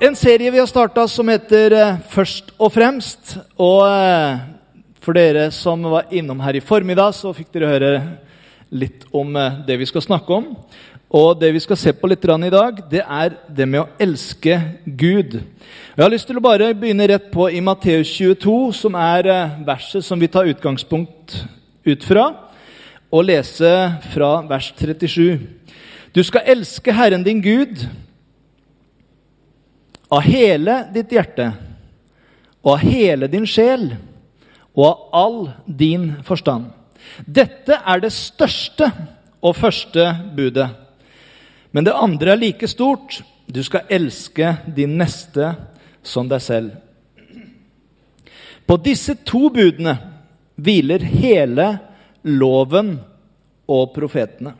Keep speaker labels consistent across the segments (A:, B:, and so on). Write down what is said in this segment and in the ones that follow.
A: En serie vi har starta som heter eh, Først og fremst. Og eh, for dere som var innom her i formiddag, så fikk dere høre litt om eh, det vi skal snakke om. Og det vi skal se på litt i dag, det er det med å elske Gud. Jeg har lyst til å bare begynne rett på i Matteus 22, som er verset som vi tar utgangspunkt ut fra, og lese fra vers 37. Du skal elske Herren din Gud av hele ditt hjerte og av hele din sjel og av all din forstand. Dette er det største og første budet. Men det andre er like stort. Du skal elske din neste som deg selv. På disse to budene hviler hele loven og profetene.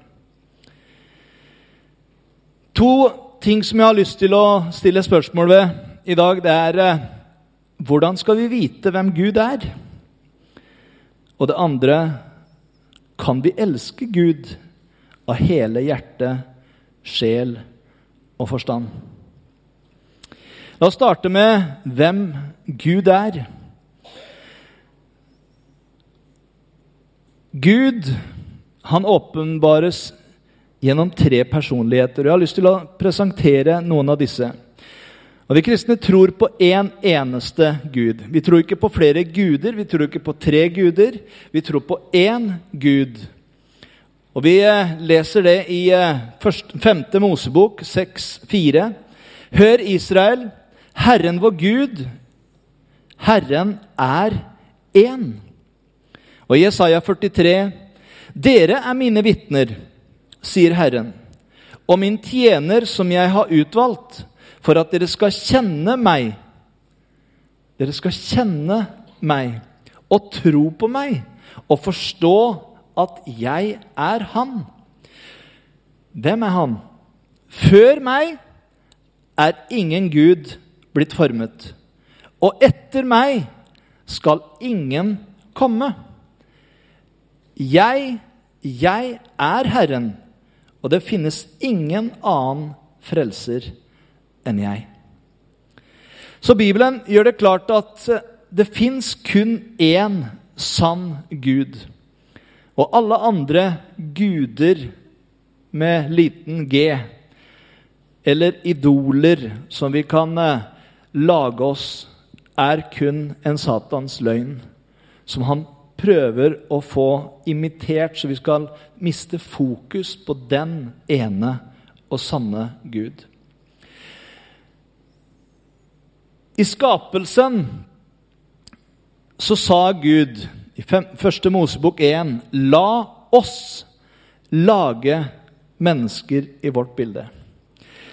A: To ting som jeg har lyst til å stille spørsmål ved i dag, det er eh, hvordan skal vi vite hvem Gud er? Og det andre kan vi elske Gud av hele hjerte, sjel og forstand? La oss starte med hvem Gud er. Gud han åpenbares gjennom tre personligheter. Og Jeg har lyst til å presentere noen av disse. Og Vi kristne tror på én en eneste Gud. Vi tror ikke på flere guder, vi tror ikke på tre guder. Vi tror på én Gud. Og Vi eh, leser det i 5. Eh, Mosebok 6,4. Hør, Israel, Herren vår Gud, Herren er én. Og Jesaja 43.: Dere er mine vitner sier Herren, og min tjener som jeg har utvalgt, for at dere skal kjenne meg. Dere skal kjenne meg og tro på meg og forstå at jeg er Han. Hvem er Han? Før meg er ingen Gud blitt formet, og etter meg skal ingen komme. Jeg, jeg er Herren og det finnes ingen annen frelser enn jeg. Så Bibelen gjør det klart at det fins kun én sann Gud. Og alle andre guder med liten g, eller idoler som vi kan eh, lage oss, er kun en Satans løgn som han prøver å få imitert, så vi skal miste fokus på den ene og sanne Gud. I skapelsen så sa Gud i første Mosebok 1.: La oss lage mennesker i vårt bilde.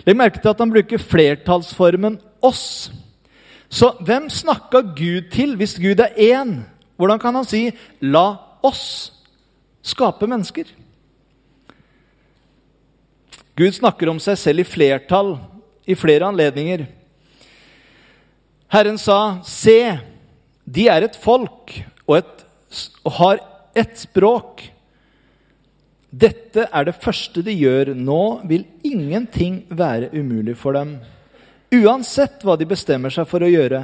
A: Legg merke til at han bruker flertallsformen 'oss'. Så hvem snakka Gud til hvis Gud er én? Hvordan kan han si 'la oss skape mennesker'? Gud snakker om seg selv i flertall i flere anledninger. Herren sa, 'Se, de er et folk og, et, og har ett språk.' Dette er det første de gjør. Nå vil ingenting være umulig for dem. Uansett hva de bestemmer seg for å gjøre.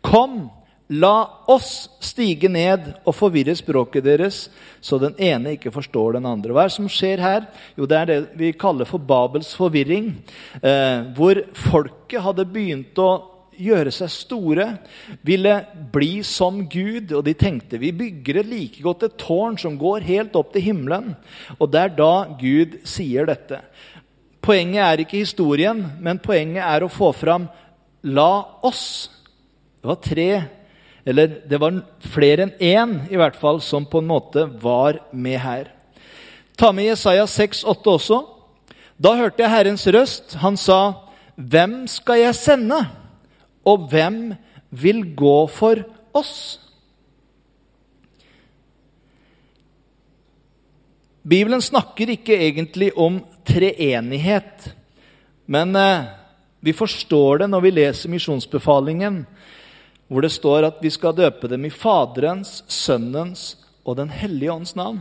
A: Kom, La oss stige ned og forvirre språket deres, så den ene ikke forstår den andre. Hva er det som skjer her? Jo, Det er det vi kaller for Babels forvirring. Eh, hvor folket hadde begynt å gjøre seg store, ville bli som Gud. Og de tenkte vi bygger et like godt et tårn som går helt opp til himmelen. Og det er da Gud sier dette. Poenget er ikke historien, men poenget er å få fram La oss. Det var tre eller det var flere enn én i hvert fall som på en måte var med her. Ta med Jesaja 6,8 også. Da hørte jeg Herrens røst. Han sa, 'Hvem skal jeg sende, og hvem vil gå for oss?' Bibelen snakker ikke egentlig om treenighet, men eh, vi forstår det når vi leser misjonsbefalingen, hvor det står at vi skal døpe dem i Faderens, Sønnens og Den hellige ånds navn.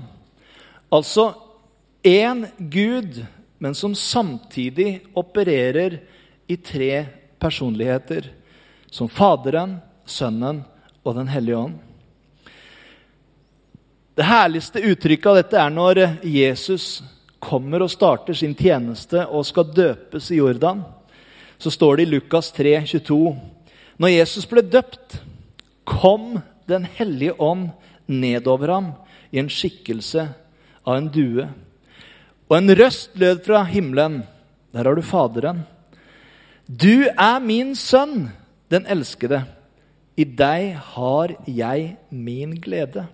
A: Altså én Gud, men som samtidig opererer i tre personligheter. Som Faderen, Sønnen og Den hellige ånd. Det herligste uttrykket av dette er når Jesus kommer og starter sin tjeneste og skal døpes i Jordan. Så står det i Lukas 3, 22, Når Jesus ble døpt, kom Den hellige ånd nedover ham i en skikkelse av en due. Og en røst lød fra himmelen. Der har du Faderen. Du er min sønn, den elskede. I deg har jeg min glede.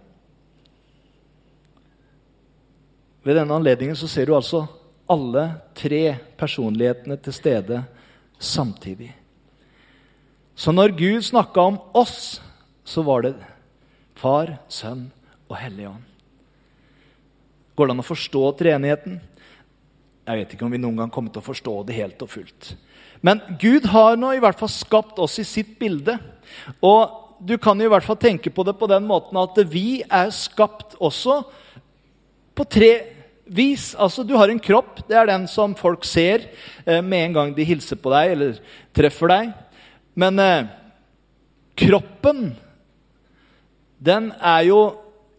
A: Ved denne anledningen så ser du altså alle tre personlighetene til stede samtidig. Så når Gud snakka om oss, så var det Far, Sønn og Hellig Ånd. Går det an å forstå treenigheten? Jeg vet ikke om vi noen gang kommer til å forstå det helt og fullt. Men Gud har nå i hvert fall skapt oss i sitt bilde. Og du kan i hvert fall tenke på det på den måten at vi er skapt også på tre vis. Altså, du har en kropp. Det er den som folk ser eh, med en gang de hilser på deg eller treffer deg. Men eh, kroppen, den er jo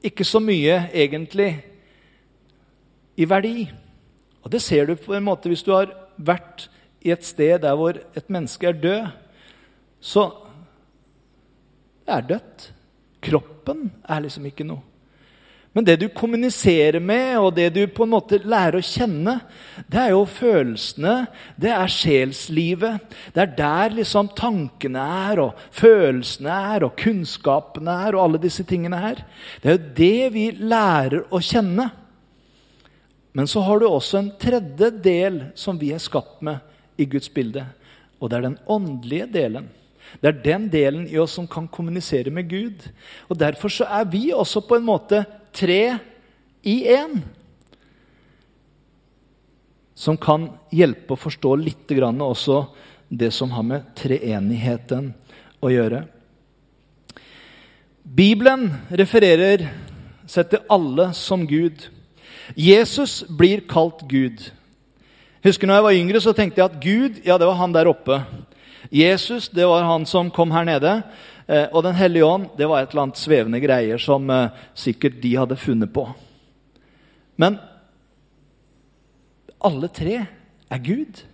A: ikke så mye egentlig i verdi. Og det ser du på en måte hvis du har vært i et sted der hvor et menneske er død. Så det er dødt. Kroppen er liksom ikke noe. Men det du kommuniserer med, og det du på en måte lærer å kjenne, det er jo følelsene, det er sjelslivet. Det er der liksom tankene er, og følelsene er, og kunnskapene er, og alle disse tingene her. Det er jo det vi lærer å kjenne. Men så har du også en tredje del som vi er skapt med i Guds bilde. Og det er den åndelige delen. Det er den delen i oss som kan kommunisere med Gud. Og Derfor så er vi også på en måte tre i én. Som kan hjelpe å forstå litt grann også det som har med treenigheten å gjøre. Bibelen refererer seg til alle som Gud. Jesus blir kalt Gud. Husker når jeg var yngre, så tenkte jeg at Gud ja, det var han der oppe. Jesus det var han som kom her nede. Eh, og Den hellige ånd det var et eller annet svevende greier som eh, sikkert de hadde funnet på. Men alle tre er Gud.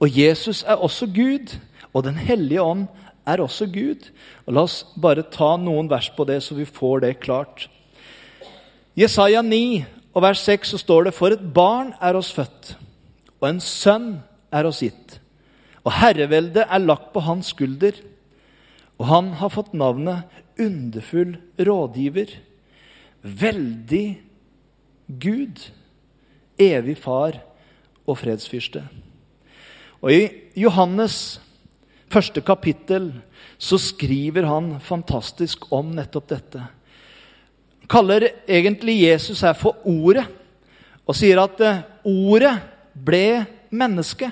A: Og Jesus er også Gud. Og Den hellige ånd er også Gud. Og La oss bare ta noen vers på det, så vi får det klart. Jesaja 9 og vers 6 så står det For et barn er oss født, og en sønn er oss gitt. Og herreveldet er lagt på hans skulder. Og han har fått navnet Underfull rådgiver, Veldig Gud, Evig Far og Fredsfyrste. Og I Johannes første kapittel så skriver han fantastisk om nettopp dette. Han kaller egentlig Jesus her for Ordet, og sier at eh, Ordet ble menneske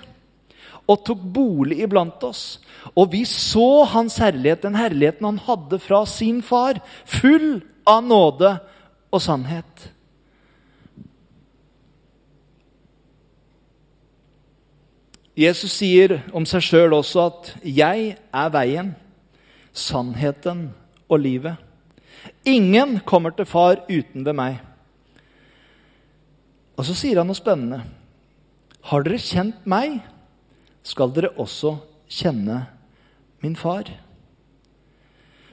A: og tok bolig iblant oss. Og vi så hans herlighet, den herligheten han hadde fra sin far, full av nåde og sannhet. Jesus sier om seg sjøl også at 'jeg er veien, sannheten og livet'. Ingen kommer til far uten ved meg. Og så sier han noe spennende. Har dere kjent meg, skal dere også kjenne min far.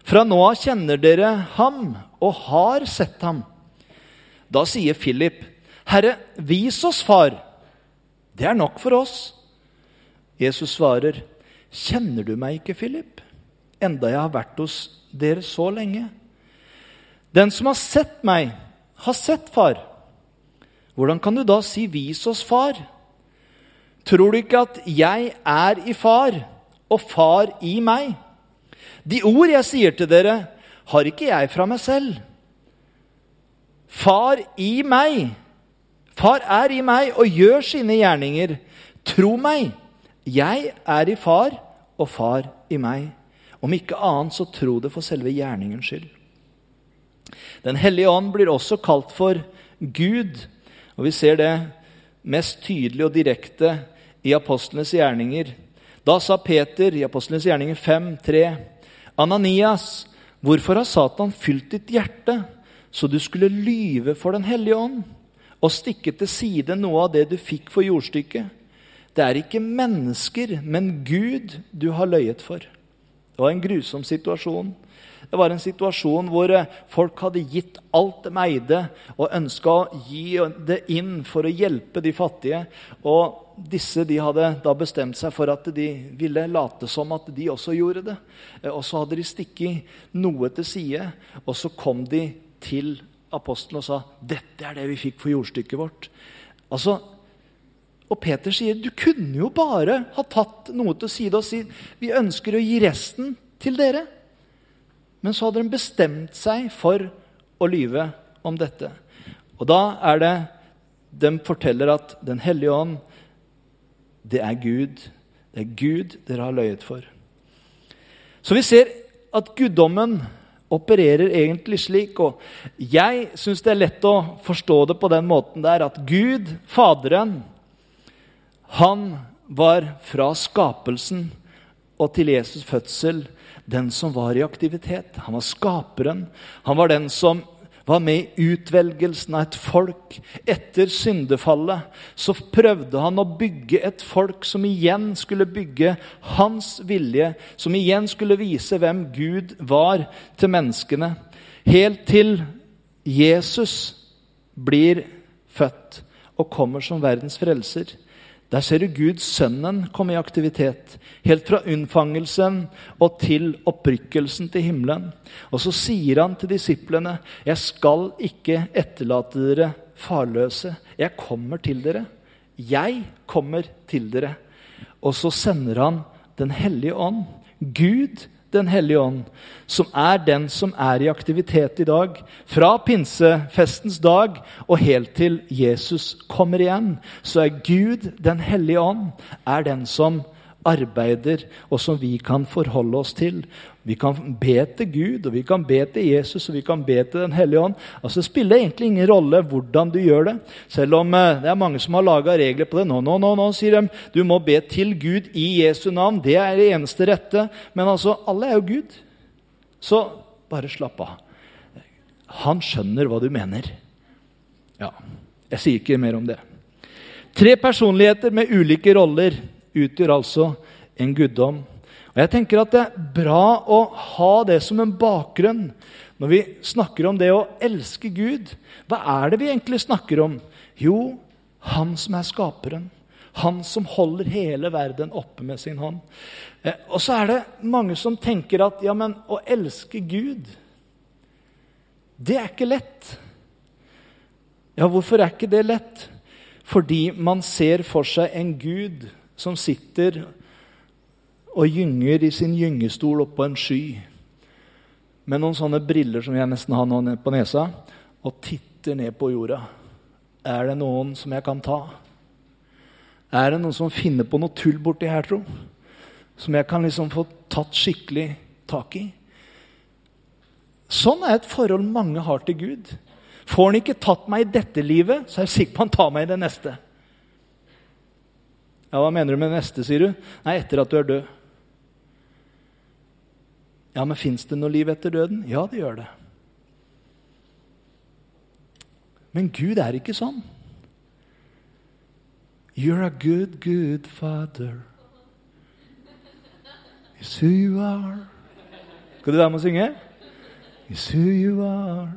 A: Fra nå av kjenner dere ham og har sett ham. Da sier Philip, 'Herre, vis oss Far.' Det er nok for oss. Jesus svarer, 'Kjenner du meg ikke, Philip, enda jeg har vært hos dere så lenge?' 'Den som har sett meg, har sett Far.' Hvordan kan du da si 'vis oss Far'? Tror du ikke at jeg er i Far, og Far i meg? De ord jeg sier til dere, har ikke jeg fra meg selv. Far i meg. Far er i meg og gjør sine gjerninger. Tro meg. Jeg er i far, og far i meg. Om ikke annet, så tro det for selve gjerningens skyld. Den hellige ånd blir også kalt for Gud, og vi ser det mest tydelig og direkte i apostlenes gjerninger. Da sa Peter i apostlenes gjerninger 5, 3, Ananias, hvorfor har Satan fylt ditt hjerte, så du skulle lyve for Den hellige ånd og stikke til side noe av det du fikk for jordstykket? Det er ikke mennesker, men Gud du har løyet for. Det var en grusom situasjon. Det var en situasjon hvor eh, folk hadde gitt alt de eide, og ønska å gi det inn for å hjelpe de fattige. Og disse de hadde da bestemt seg for at de ville late som at de også gjorde det. Eh, og så hadde de stikket noe til side, og så kom de til apostelen og sa dette er det vi fikk for jordstykket vårt. Altså, og Peter sier du kunne jo bare ha tatt noe til side og si vi ønsker å gi resten til dere. Men så hadde de bestemt seg for å lyve om dette. Og da er det de forteller at Den hellige ånd, det er Gud. Det er Gud dere har løyet for. Så vi ser at guddommen opererer egentlig slik. Og jeg syns det er lett å forstå det på den måten der at Gud, Faderen, han var fra skapelsen og til Jesus' fødsel den som var i aktivitet. Han var skaperen. Han var den som var med i utvelgelsen av et folk. Etter syndefallet så prøvde han å bygge et folk som igjen skulle bygge hans vilje, som igjen skulle vise hvem Gud var til menneskene. Helt til Jesus blir født og kommer som verdens frelser. Der ser du Gud Sønnen komme i aktivitet. Helt fra unnfangelsen og til opprykkelsen til himmelen. Og så sier han til disiplene, 'Jeg skal ikke etterlate dere farløse. Jeg kommer til dere. Jeg kommer til dere.' Og så sender han Den hellige ånd. Gud den hellige ånd, som er den som er i aktivitet i dag. Fra pinsefestens dag og helt til Jesus kommer igjen, så er Gud, Den hellige ånd, er den som arbeider, og som vi kan forholde oss til. Vi kan be til Gud, og vi kan be til Jesus og vi kan be til Den hellige ånd. Altså, det spiller egentlig ingen rolle hvordan du gjør det. Selv om eh, det er mange som har laga regler på det. Nå, nå, nå, nå, sier de. Du må be til Gud i Jesu navn. Det er det eneste rette. Men altså, alle er jo Gud. Så bare slapp av. Han skjønner hva du mener. Ja, jeg sier ikke mer om det. Tre personligheter med ulike roller utgjør altså en guddom. Og jeg tenker at Det er bra å ha det som en bakgrunn når vi snakker om det å elske Gud. Hva er det vi egentlig snakker om? Jo, han som er skaperen. Han som holder hele verden oppe med sin hånd. Eh, og så er det mange som tenker at ja, men å elske Gud, det er ikke lett. Ja, hvorfor er ikke det lett? Fordi man ser for seg en Gud som sitter og gynger i sin gyngestol oppå en sky med noen sånne briller som jeg nesten har nå på nesa, og titter ned på jorda. Er det noen som jeg kan ta? Er det noen som finner på noe tull borti her, tro? Som jeg kan liksom få tatt skikkelig tak i? Sånn er et forhold mange har til Gud. Får han ikke tatt meg i dette livet, så er jeg sikker på han tar meg i det neste. Ja, Hva mener du med neste, sier du? Nei, etter at du er død. Ja, men fins det noe liv etter døden? Ja, det gjør det. Men Gud er ikke sånn. You're a good, good father. It's who you are. Skal du være med og synge? It's who you are,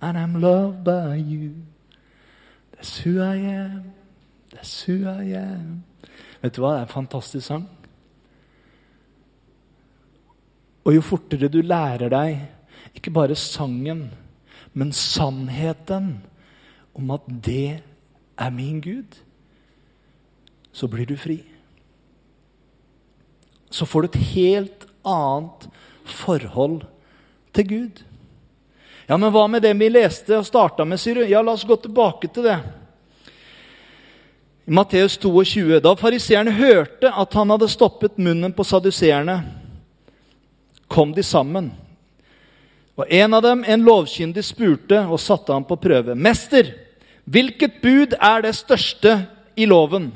A: and I'm loved by you. That's who I am. That's who I am. Vet du hva? Det er en fantastisk sang. Og jo fortere du lærer deg ikke bare sangen, men sannheten om at det er min Gud, så blir du fri. Så får du et helt annet forhold til Gud. Ja, men hva med det vi leste og starta med, sier du? Ja, la oss gå tilbake til det. I Matteus 22, da fariseerne hørte at han hadde stoppet munnen på saduseerne, kom de sammen. Og en av dem, en lovkyndig, spurte og satte ham på prøve. Mester, hvilket bud er det største i loven?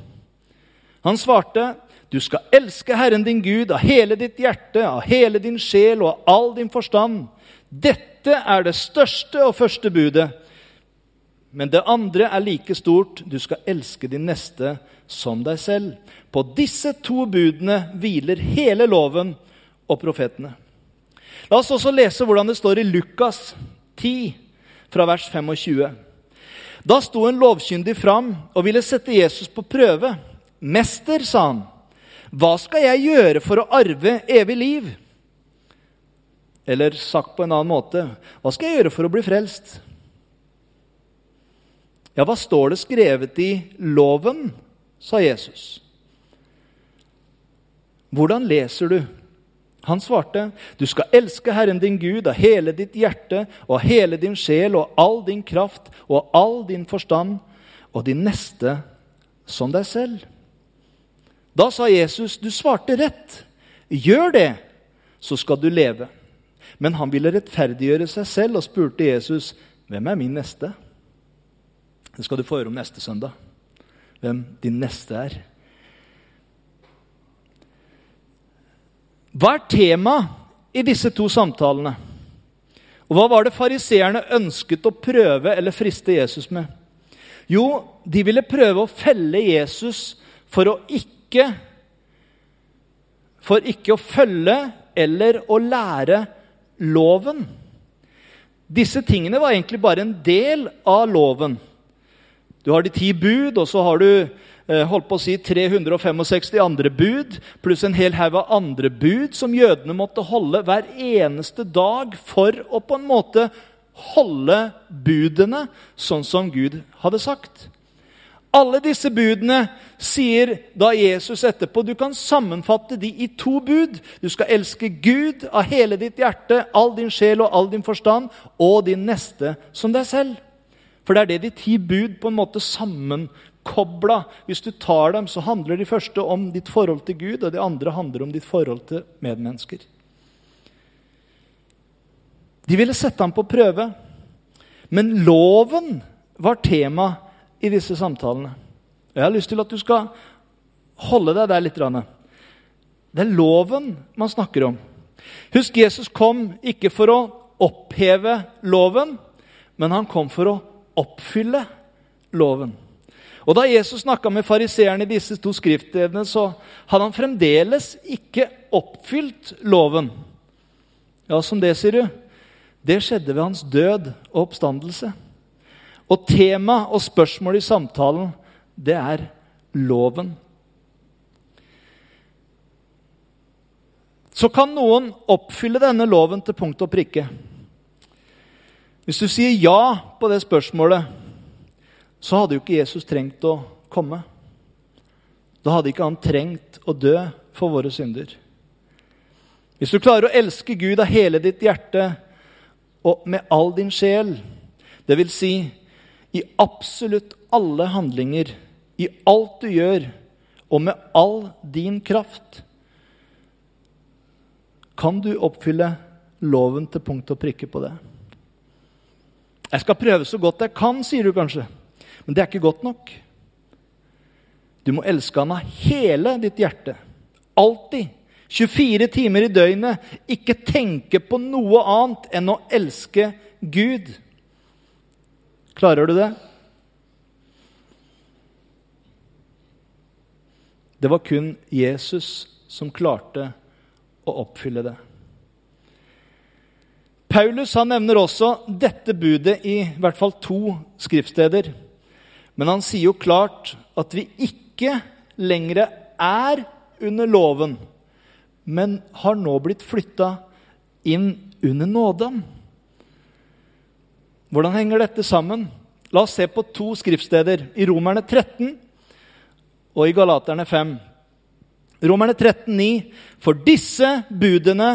A: Han svarte, du skal elske Herren din Gud av hele ditt hjerte, av hele din sjel og av all din forstand. Dette er det største og første budet. Men det andre er like stort. Du skal elske din neste som deg selv. På disse to budene hviler hele loven og profetene. La oss også lese hvordan det står i Lukas 10, fra vers 25. Da sto en lovkyndig fram og ville sette Jesus på prøve. 'Mester', sa han, 'hva skal jeg gjøre for å arve evig liv?' Eller sagt på en annen måte, 'Hva skal jeg gjøre for å bli frelst?' Ja, hva står det skrevet i loven? sa Jesus. Hvordan leser du? Han svarte, 'Du skal elske Herren din Gud av hele ditt hjerte og av hele din sjel og all din kraft og all din forstand, og din neste som deg selv.' Da sa Jesus, 'Du svarte rett. Gjør det, så skal du leve.' Men han ville rettferdiggjøre seg selv og spurte Jesus, 'Hvem er min neste?' Det skal du få høre om neste søndag. Hvem din neste er. Hva er temaet i disse to samtalene? Og hva var det fariseerne ønsket å prøve eller friste Jesus med? Jo, de ville prøve å felle Jesus for å ikke For ikke å følge eller å lære loven. Disse tingene var egentlig bare en del av loven. Du har de ti bud, og så har du holdt på å si 365 andre bud, pluss en hel haug av andre bud som jødene måtte holde hver eneste dag for å på en måte holde budene sånn som Gud hadde sagt. Alle disse budene sier da Jesus etterpå Du kan sammenfatte de i to bud. Du skal elske Gud av hele ditt hjerte, all din sjel og all din forstand, og din neste som deg selv. For det er det de ti bud på en måte sammenkobla. Hvis du tar dem, så handler de første om ditt forhold til Gud, og de andre handler om ditt forhold til medmennesker. De ville sette ham på prøve, men loven var tema i disse samtalene. Jeg har lyst til at du skal holde deg der litt. Det er loven man snakker om. Husk, Jesus kom ikke for å oppheve loven, men han kom for å oppfylle loven. Og Da Jesus snakka med fariseerne i disse to skriftstedene, så hadde han fremdeles ikke oppfylt loven. Ja, som det, sier du. Det skjedde ved hans død og oppstandelse. Og tema og spørsmål i samtalen, det er loven. Så kan noen oppfylle denne loven til punkt og prikke. Hvis du sier ja på det spørsmålet, så hadde jo ikke Jesus trengt å komme. Da hadde ikke han trengt å dø for våre synder. Hvis du klarer å elske Gud av hele ditt hjerte og med all din sjel, vil si i absolutt alle handlinger, i alt du gjør, og med all din kraft, kan du oppfylle loven til punkt og prikke på det. Jeg skal prøve så godt jeg kan, sier du kanskje. Men det er ikke godt nok. Du må elske han av hele ditt hjerte. Alltid. 24 timer i døgnet. Ikke tenke på noe annet enn å elske Gud. Klarer du det? Det var kun Jesus som klarte å oppfylle det. Paulus han nevner også dette budet i, i hvert fall to skriftsteder. Men han sier jo klart at vi ikke lenger er under loven, men har nå blitt flytta inn under nåden. Hvordan henger dette sammen? La oss se på to skriftsteder. I Romerne 13 og i Galaterne 5. Romerne 13, 9. For disse budene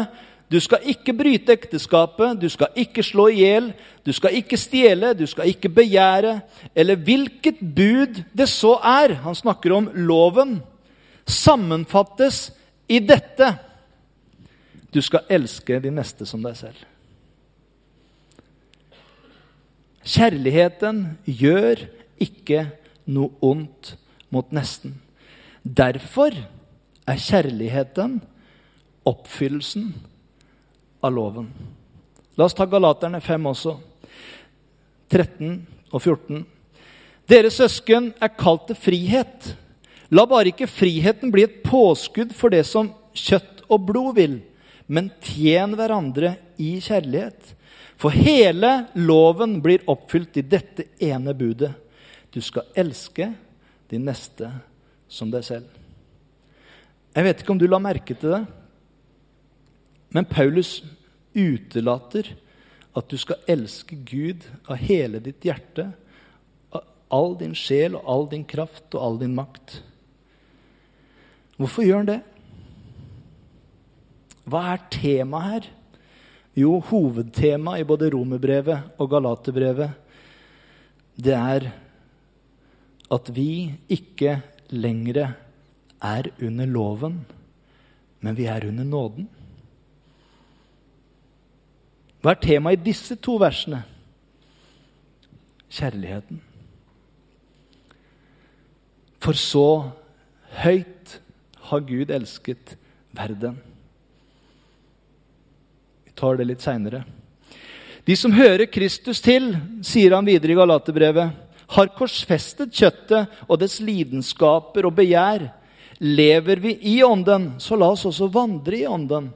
A: Du skal ikke bryte ekteskapet, du skal ikke slå i hjel, du skal ikke stjele, du skal ikke begjære, eller hvilket bud det så er. Han snakker om loven. Sammenfattes i dette. Du skal elske de neste som deg selv. Kjærligheten gjør ikke noe ondt mot nesten. Derfor er kjærligheten oppfyllelsen av loven. La oss ta Galaterne 5 også. 13 og 14. Dere søsken er kalt til frihet. La bare ikke friheten bli et påskudd for det som kjøtt og blod vil, men tjen hverandre i kjærlighet. For hele loven blir oppfylt i dette ene budet. Du skal elske de neste som deg selv. Jeg vet ikke om du la merke til det, men Paulus utelater at du skal elske Gud av hele ditt hjerte, av all din sjel og all din kraft og all din makt. Hvorfor gjør han det? Hva er temaet her? Jo, hovedtemaet i både romerbrevet og galaterbrevet, det er at vi ikke lenger er under loven, men vi er under nåden. Hva er temaet i disse to versene? Kjærligheten. For så høyt har Gud elsket verden Vi tar det litt seinere. De som hører Kristus til, sier han videre i Galaterbrevet, har korsfestet kjøttet og dets lidenskaper og begjær. Lever vi i Ånden, så la oss også vandre i Ånden.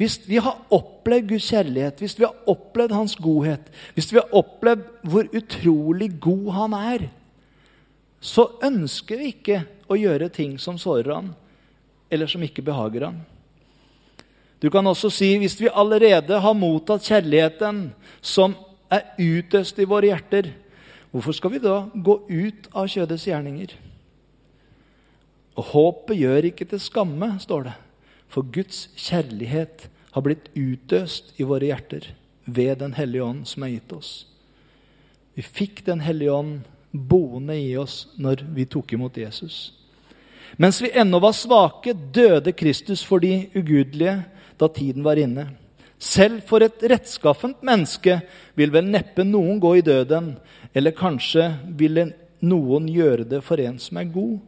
A: Hvis vi har opplevd Guds kjærlighet, hvis vi har opplevd Hans godhet, hvis vi har opplevd hvor utrolig god Han er, så ønsker vi ikke å gjøre ting som sårer Han, eller som ikke behager Han. Du kan også si hvis vi allerede har mottatt kjærligheten som er utøst i våre hjerter, hvorfor skal vi da gå ut av kjødets gjerninger? Og håpet gjør ikke til skamme, står det, for Guds kjærlighet har blitt utøst i våre hjerter ved Den hellige ånd som er gitt oss. Vi fikk Den hellige ånd boende i oss når vi tok imot Jesus. Mens vi ennå var svake, døde Kristus for de ugudelige da tiden var inne. Selv for et rettskaffent menneske vil vel neppe noen gå i døden, eller kanskje ville noen gjøre det for en som er god.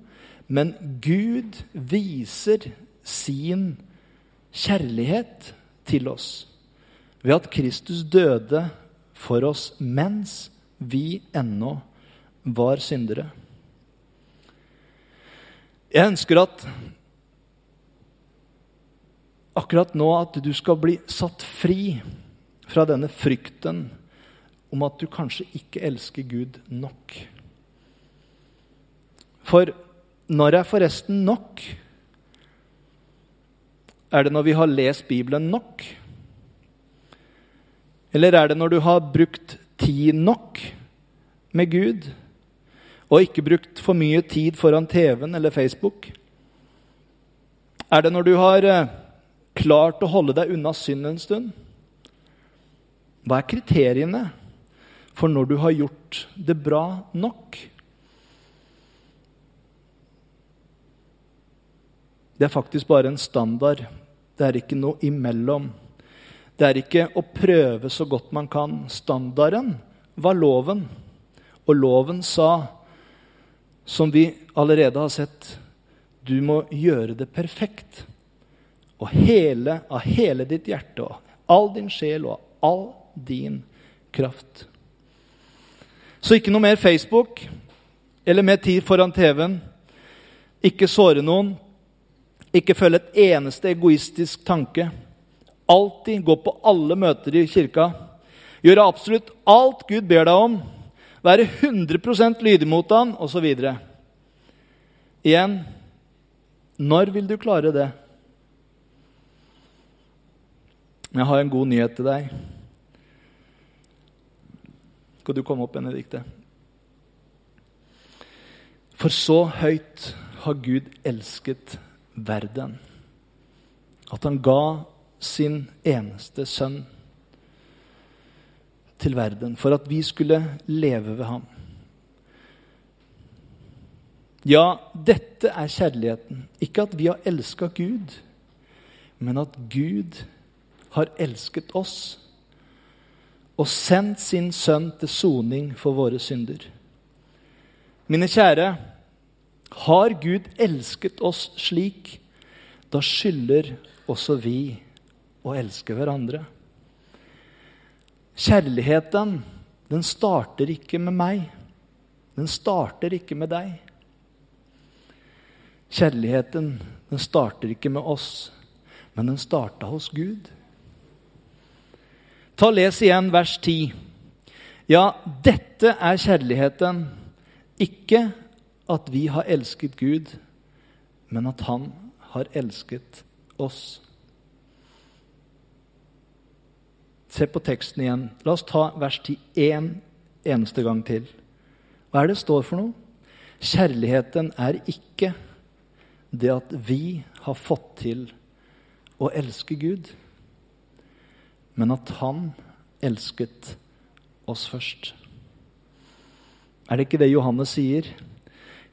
A: Men Gud viser sin kjærlighet til oss ved at Kristus døde for oss mens vi ennå var syndere. Jeg ønsker at akkurat nå at du skal bli satt fri fra denne frykten om at du kanskje ikke elsker Gud nok. For når er forresten nok? Er det når vi har lest Bibelen nok? Eller er det når du har brukt tid nok med Gud, og ikke brukt for mye tid foran TV-en eller Facebook? Er det når du har eh, klart å holde deg unna synd en stund? Hva er kriteriene for når du har gjort det bra nok? Det er faktisk bare en standard. Det er ikke noe imellom. Det er ikke å prøve så godt man kan. Standarden var loven. Og loven sa, som vi allerede har sett, du må gjøre det perfekt og hele, av hele ditt hjerte og all din sjel og all din kraft. Så ikke noe mer Facebook eller mer tid foran TV-en. Ikke såre noen. Ikke følge et eneste egoistisk tanke. Alltid gå på alle møter i kirka. Gjøre absolutt alt Gud ber deg om. Være 100% lydig mot han, osv. Igjen når vil du klare det? Jeg har en god nyhet til deg. Skal du komme opp, Benedikte? For så høyt har Gud elsket verden, at han ga sin eneste sønn til verden for at vi skulle leve ved ham. Ja, dette er kjærligheten. Ikke at vi har elska Gud, men at Gud har elsket oss og sendt sin sønn til soning for våre synder. Mine kjære, har Gud elsket oss slik, da skylder også vi å elske hverandre. Kjærligheten, den starter ikke med meg. Den starter ikke med deg. Kjærligheten, den starter ikke med oss, men den starta hos Gud. Ta Les igjen vers 10. Ja, dette er kjærligheten. Ikke at vi har elsket Gud, men at Han har elsket oss. Se på teksten igjen. La oss ta vers 10 én eneste gang til. Hva er det står for noe? Kjærligheten er ikke det at vi har fått til å elske Gud men at han elsket oss først. Er det ikke det Johannes sier?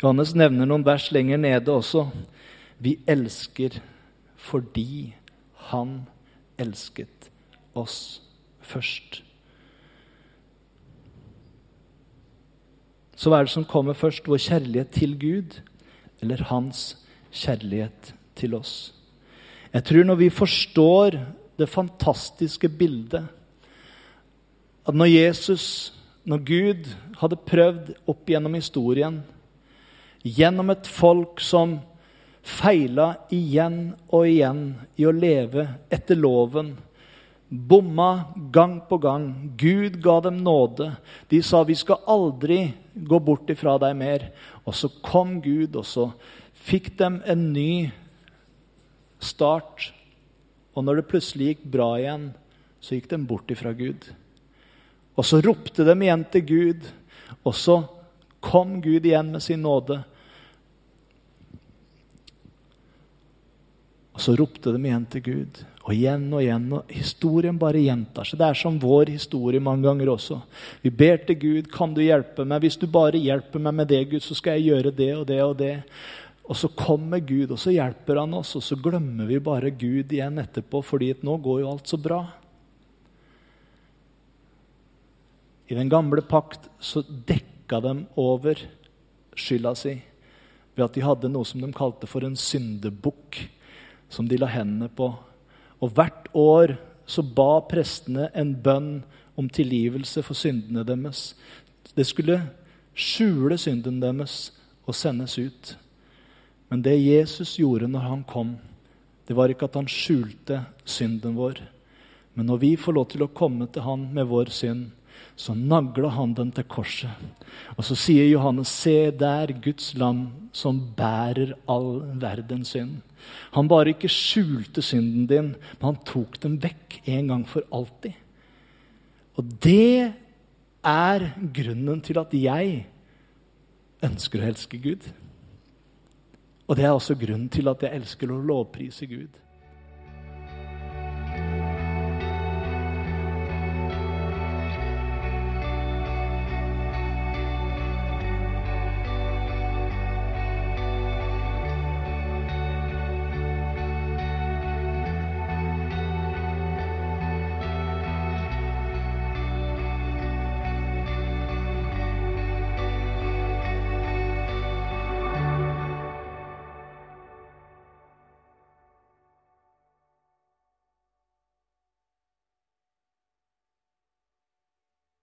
A: Johannes nevner noen vers lenger nede også. Vi elsker fordi han elsket oss først. Så hva er det som kommer først? Vår kjærlighet til Gud eller hans kjærlighet til oss? Jeg tror når vi forstår det fantastiske bildet at når Jesus, når Gud, hadde prøvd opp gjennom historien, gjennom et folk som feila igjen og igjen i å leve etter loven, bomma gang på gang. Gud ga dem nåde. De sa 'vi skal aldri gå bort ifra deg mer'. Og så kom Gud, og så fikk dem en ny start. Og når det plutselig gikk bra igjen, så gikk de bort ifra Gud. Og så ropte de igjen til Gud, og så kom Gud igjen med sin nåde. Og så ropte de igjen til Gud, og igjen og igjen. og Historien bare gjentar seg. Det er som vår historie mange ganger også. Vi ber til Gud, kan du hjelpe meg? Hvis du bare hjelper meg med det, Gud, så skal jeg gjøre det og det og det. Og så kommer Gud, og så hjelper han oss, og så glemmer vi bare Gud igjen etterpå, fordi nå går jo alt så bra. I den gamle pakt så dekka de over skylda si ved at de hadde noe som de kalte for en syndebukk, som de la hendene på. Og hvert år så ba prestene en bønn om tilgivelse for syndene deres. Det skulle skjule synden deres og sendes ut. Men det Jesus gjorde når han kom, det var ikke at han skjulte synden vår. Men når vi får lov til å komme til han med vår synd, så nagla han den til korset. Og så sier Johannes, se der Guds lam som bærer all verdens synd. Han bare ikke skjulte synden din, men han tok den vekk en gang for alltid. Og det er grunnen til at jeg ønsker å elske Gud. Og det er også grunnen til at jeg elsker å lovprise Gud.